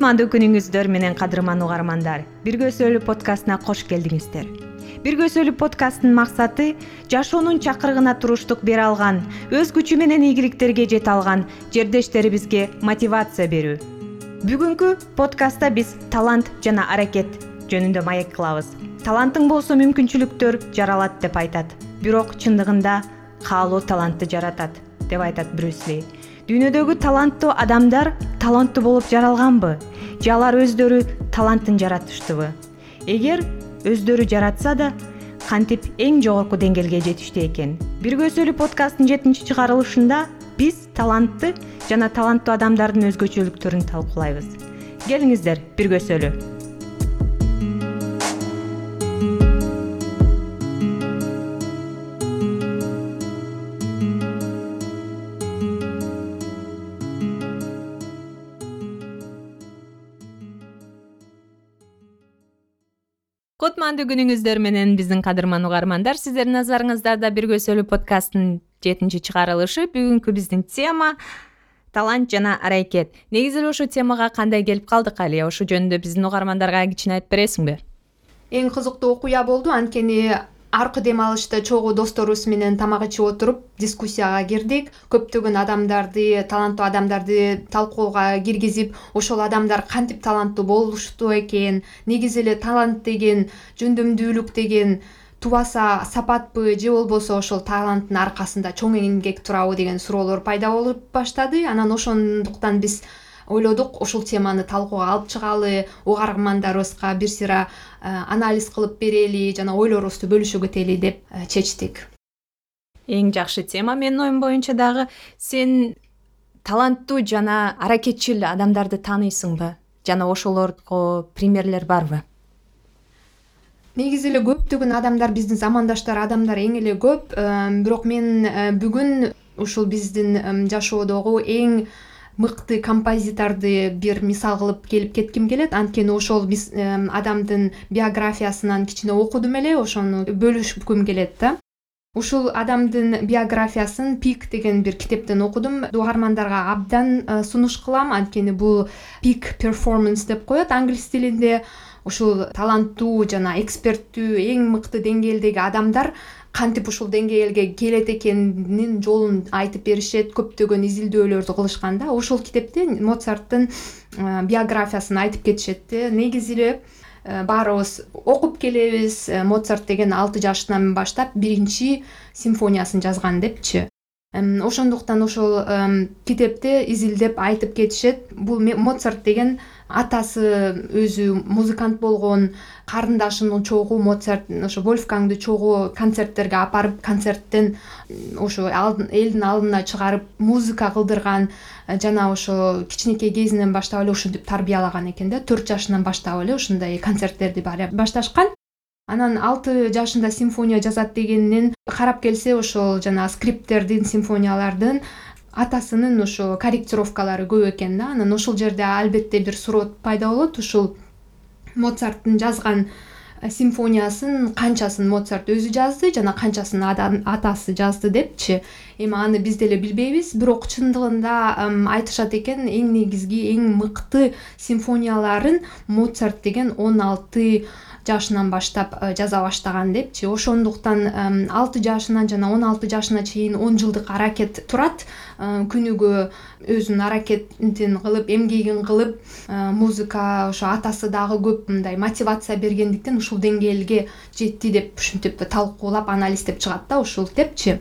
кутмандуу күнүңүздөр менен кадырман угармандар бирге сөйлө подкастына кош келдиңиздер. Бирге сөйлө подкасттын максаты жашоонун чакырыгына туруштук бере алган өз күчү менен ийгиликтерге жете алган жердештерибизге мотивация берүү. Бүгүнкү подкастта биз талант жана аракет жөнүндө маек кылабыз. Талантың болсо мүмкүнчүлүктөр жаралат деп айтат. Бирок чындыгында каалоо талантты жаратат деп айтат брюс ли дүйнөдөгү таланттуу адамдар таланттуу болуп жаралганбы? Же алар өздөрү талантын жаратыштыбы? Эгер өздөрү жаратса да кантип эң жогорку деңгээлге жетиштүү экен? Бирге сөйлө подкасттын жетинчи чыгарылышында биз талантты жана таланттуу адамдардын өзгөчөлүктөрүн талкуулайбыз. Келиңиздер бирге сөйлө кутмандуу күнүңүздөр менен биздин кадырман угармандар сиздердин назарыңыздарда бирге сөйлө подкасттын жетинчи чыгарылышы бүгүнкү биздин тема талант жана аракет. Негизи эле ушул темага кандай келип калдык алия ошол жөнүндө биздин угармандарга кичине айтып бересиңби? Эң кызыктуу окуя болду. Анткени аркы дем алышта чогуу досторубуз менен тамак ичип отуруп дискуссияга кирдик. Көптөгөн адамдарды таланттуу адамдарды талкууга киргизип ошол адамдар кантип таланттуу болушту экен? Негизи эле талант деген жөндөмдүүлүк деген тубаса сапатпы же болбосо ошол таланттын аркасында чоң эмгек турабы деген суроолор пайда болуп баштады. Анан ошондуктан биз ойлодук ушул теманы талкууга алып чыгалы угармандарыбызга бир сыйра э, анализ кылып берели жана ойлорубузду бөлүшүп кетели деп э, чечтик. Эң жакшы тема менин оюм боюнча дагы сен таланттуу жана аракетчил адамдарды тааныйсыңбы жана ошолорго примерлер барбы? Негизи эле көптөгөн адамдар биздин замандаштар адамдар эң эле көп. Э, бирок мен бүгүн ушул биздин жашоодогу эң мыкты композиторду бир мисал кылып келип кетким келет. Анткени ошол адамдын биографиясынан кичине окудум эле ошону бөлүшкүм келет да. Ушул адамдын биографиясын пик деген бир китептен окудум. Угармандарга абдан э, сунуш кылам. Анткени бул пик перформанс деп коет. Англис тилинде ушул таланттуу жана эксперттүү эң мыкты деңгээлдеги адамдар кантип ушул деңгээлге келет экенин жолун айтып беришет көптөгөн изилдөөлөрдү кылышкан да ушул китепте моцарттын биографиясын айтып кетишет да негизи эле э, баарыбыз окуп келебиз. Э, моцарт деген алты жашынан баштап биринчи симфониясын жазган депчи ошондуктан ошол китепте изилдеп айтып кетишет. Бул моцарт деген атасы өзү музыкант болгон карындашын чогуу моцарт ошо вольфгангды чогуу концерттерге апарып концерттен ошо элдин алдына чыгарып музыка кылдырган жана ошо кичинекей кезинен баштап эле ушинтип тарбиялаган экен да. Төрт жашынан баштап эле ушундай концерттерди башташкан анан алты жашында симфония жазат дегенинен карап келсе ошол жанагы скрипттердин симфониялардын атасынын ошо корректировкалары көп экен да. Анан ошол жерде албетте бир суроо пайда болот. Ушул моцарттын жазган э, симфониясын канчасын моцарт өзү жазды жана канчасын атасы жазды депчи? Эми аны биз деле билбейбиз. Бирок чындыгында айтышат экен эң негизги эң мыкты симфонияларын моцарт деген он алты жашынан баштап э, жаза баштаган депчи ошондуктан алты жашынан жана он алты жашына чейин он жылдык аракет турат. Э, күнүгө өзүнүн аракетин кылып эмгегин кылып э, музыка ошо атасы дагы көп мындай мотивация бергендиктен ушул деңгээлге жетти деп ушинтип талкуулап анализдеп чыгат да ушул китепчи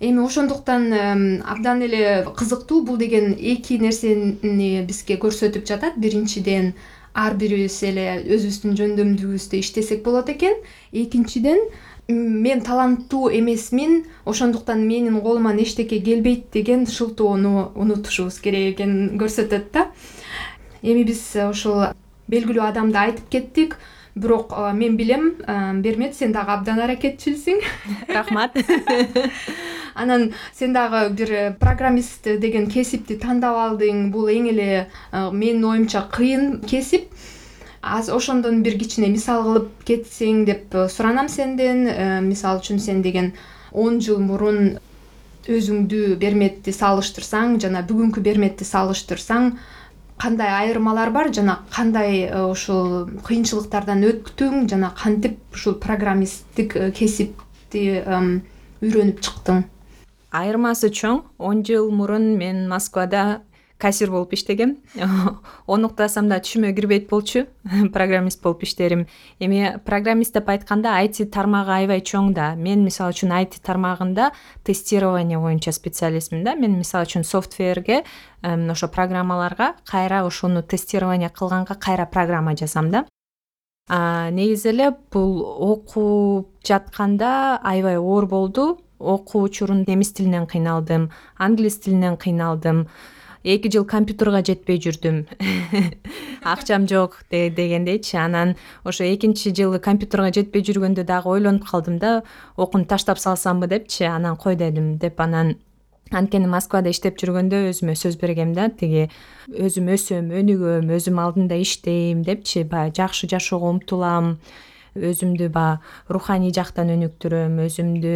эми ошондуктан абдан эле кызыктуу бул деген эки нерсени бизге көрсөтүп жатат. Биринчиден ар бирибиз эле өзүбүздүн жөндөмдүүбүздү иштесек болот экен. Экинчиден мен таланттуу эмесмин ошондуктан менин колуман эчтеке келбейт деген шылтоону унутушубуз керек экенин көрсөтөт да. Эми биз ушул белгилүү адамды айтып кеттик бирок мен билем бермет сен дагы абдан аракетчилсиң. Рахмат анан сен дагы бир э, программист деген кесипти тандап алдың бул эң эле э, менин оюмча кыйын кесип азыр ошондон бир кичине мисал кылып кетсең деп э, суранам сенден. Мисалы үчүн сен деген он жыл мурун өзүңдү берметти салыштырсаң жана бүгүнкү берметти салыштырсаң кандай айырмалар бар жана кандай ушул кыйынчылыктардан өттүң жана кантип ушул программисттик кесипти үйрөнүп чыктың айырмасы чоң. Он жыл мурун мен москвада кассир болуп иштегем. Onu уктасам да түшүмө кирбейт болчу. Программист болуп иштерим. Эми программист деп айтканда айти тармагы аябай чоң да. Мен мисалы үчүн айти тармагында тестирование боюнча специалистмин да. Мен мисалы үчүн софтверге ошо программаларга кайра ошону тестирование кылганга кайра программа жазам да. Негизи эле бул окуп жатканда аябай оор болду окуу учурунда немис тилинен кыйналдым англис тилинен кыйналдым эки жыл компьютерга жетпей жүрдүм. Акчам жок дегендейчи. Анан ошо экинчи жылы компьютерга жетпей жүргөндө дагы ойлонуп калдым да окууну таштап салсамбы депчи анан кой дедим деп. Анан анткени москвада иштеп жүргөндө өзүмө сөз бергем да тиги өзүм өсөм өнүгөм өзүм алдында иштейм депчи. Баягы жакшы жашоого умтулам өзүмдү баягы руханий жактан өнүктүрөм өзүмдү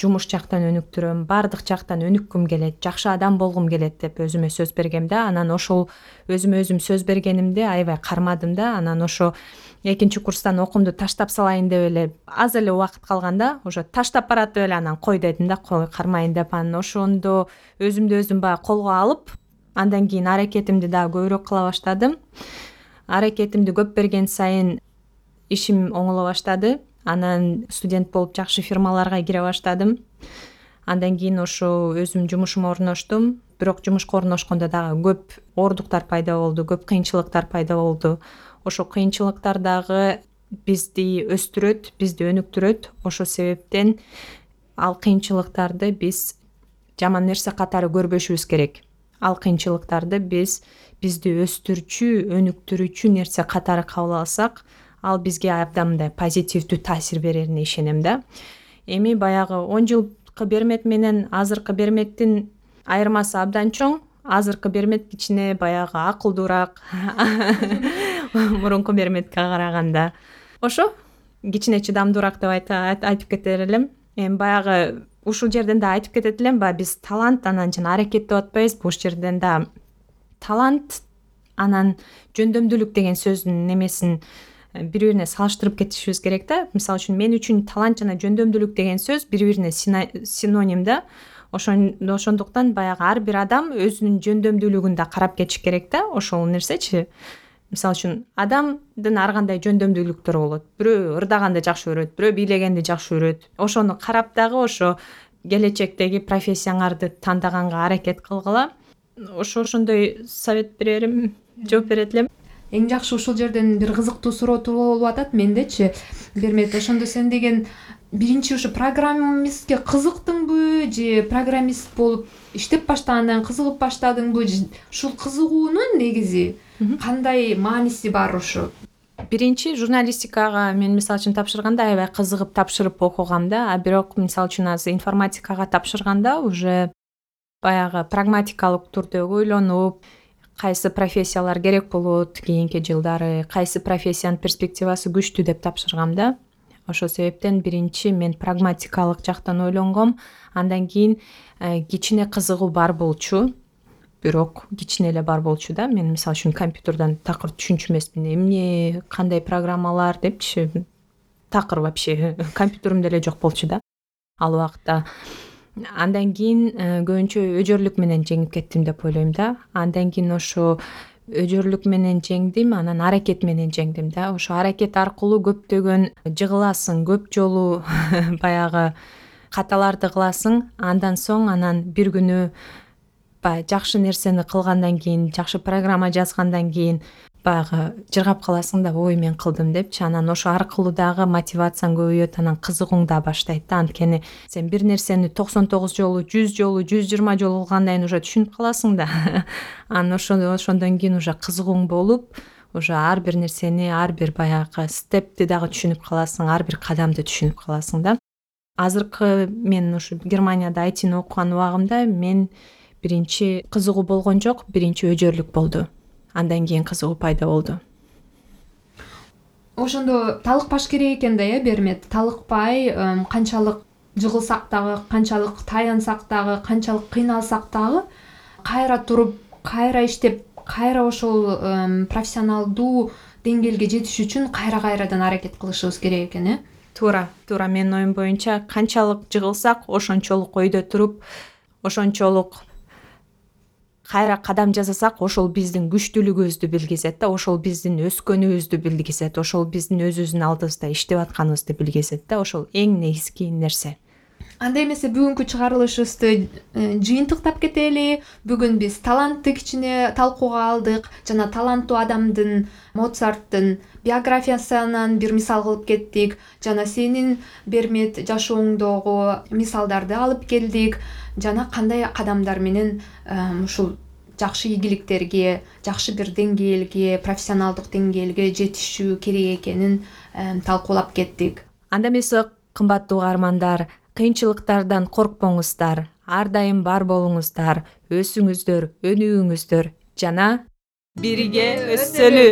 жумуш жактан өнүктүрөм баардык жактан өнүккүм келет жакшы адам болгум келет деп өзүмө сөз бергем да анан ошол өзүмө өзүм сөз бергенимди аябай кармадым да анан ошо экинчи курстан окуумду таштап салайын деп эле аз эле убакыт калганда уже таштап баратып эле анан кой дедим да кой кармайын деп. Анан ошондо өзүмдү өзүм баягы колго алып андан кийин аракетимди дагы көбүрөөк кыла баштадым. Аракетимди көп берген сайын ишим оңоло баштады анан студент болуп жакшы фирмаларга кире баштадым. Андан кийин ошо өзүм жумушума орноштум. Бирок жумушка орношкондо дагы көп оордуктар пайда болду көп кыйынчылыктар пайда болду. Ошол кыйынчылыктар дагы бизди өстүрөт бизди өнүктүрөт. Ошол себептен ал кыйынчылыктарды биз жаман нерсе катары көрбөшүбүз керек. Ал кыйынчылыктарды биз бизди өстүрчү өнүктүрүүчү нерсе катары кабыл алсак ал бизге абдан мындай позитивдүү таасир берерине ишенем да. Эми баягы он жылкы бермек менен азыркы бермектин айырмасы абдан чоң азыркы бермек кичине баягы акылдуураак мурунку берметке караганда ошо кичине чыдамдуураак деп айтып кетер элем. Эми баягы ушул жерден да айтып кетет элем баягы биз талант анан жана аракет деп атпайбызбы ушул жерден да талант анан жөндөмдүүлүк деген сөздүн немесин бири бирине салыштырып кетишибиз керек да. Мисалы үчүн мен үчүн талант жана жөндөмдүүлүк деген сөз бири бирине синоним да. Ошондуктан баягы ар бир адам өзүнүн жөндөмдүүлүгүн да карап кетиш керек да. Ошол нерсечи. Мисалы үчүн адамдын ар кандай жөндөмдүүлүктөрү болот. Бирөө ырдаганды жакшы көрөт бирөө бийлегенди жакшы көрөт. Ошону карап дагы ошо келечектеги профессияңарды тандаганга аракет кылгыла. Ошо ошондой совет берерим жооп берет элем эң жакшы ушул жерден бир кызыктуу суроо болуп атат. Мендечи бермек ошондо сен деген биринчи ушу программистке кызыктыңбы же программист болуп иштеп баштагандан кийин кызыгып баштадыңбы ушул кызыгуунун негизи кандай мааниси бар ушу биринчи журналистикага мен мисалы үчүн тапшырганда аябай кызыгып тапшырып окугам да а бирок мисалы үчүн азыр информатикага тапшырганда уже баягы прагматикалык түрдө ойлонуп кайсы профессиялар керек болот кийинки жылдары кайсы профессиянын перспективасы күчтүү деп тапшыргам да. Ошол себептен биринчи мен прагматикалык жактан ойлонгом андан кийин э, кичине кызыгуу бар болчу. Бирок кичине эле бар болчу да. Мен мисалы үчүн компьютерден такыр түшүнчү эмесмин эмне кандай программалар депчи? Такыр вообще компьютеримде эле жок болчу да. Ал убакта андан кийин э, көбүнчө өжөрлүк менен жеңип кеттим деп ойлойм да. Андан кийин ошо өжөрлүк менен жеңдим анан аракет менен жеңдим да. Ошо аракет аркылуу көптөгөн жыгыласың көп жолу баягы каталарды кыласың. Андан соң анан бир күнү баягы жакшы нерсени кылгандан кийин жакшы программа жазгандан кийин баягы жыргап каласың да ой мен кылдым депчи анан ошо аркылуу дагы мотивацияң көбөйөт анан кызыгууң да баштайт да. Анткени сен бир нерсени токсон тогуз жолу жүз жолу жүз жыйырма жолу кылгандан кийин уже түшүнүп каласың да. Анан ошондон кийин уже кызыгууң болуп уже ар бир нерсени ар бир баягы степти дагы түшүнүп каласың ар бир кадамды түшүнүп каласың да. Азыркы мен ушу германияда айтини окуган убагымда мен биринчи кызыгуу болгон жок биринчи өжөрлүк болду андан кийин кызыгуу пайда болду. Ошондо талыкпаш керек экен да э бермет? Талыкпай канчалык жыгылсак дагы канчалык таянсак дагы канчалык кыйналсак дагы кайра туруп кайра иштеп кайра ошол профессионалдуу деңгээлге жетиш үчүн кайра кайрадан аракет кылышыбыз керек экен э? Туура туура. Менин оюм боюнча канчалык жыгылсак ошончолук ойдо туруп ошончолук кайра кадам жасасак ошол биздин күчтүүлүгүбүздү билгизет да ошол биздин өскөнүбүздү билгизет ошол биздин өзүбүздүн алдыбызда иштеп атканыбызды билгизет да ошол эң негизги нерсе анда эмесе бүгүнкү чыгарылышыбызды э, жыйынтыктап кетели бүгүн биз талантты кичине талкууга алдык. Жана таланттуу адамдын моцарттын биографиясынан бир мисал кылып кеттик. Жана сенин бермет жашооңдогу мисалдарды алып келдик. Жана кандай кадамдар менен ушул жакшы ийгиликтерге жакшы бир деңгээлге профессионалдык деңгээлге жетишүү керек экенин талкуулап кеттик. Анда эмесе кымбаттуу угармандар кыйынчылыктардан коркпоңуздар ар дайым бар болуңуздар өсүңүздөр өнүгүңүздөр жана бирге өссөлү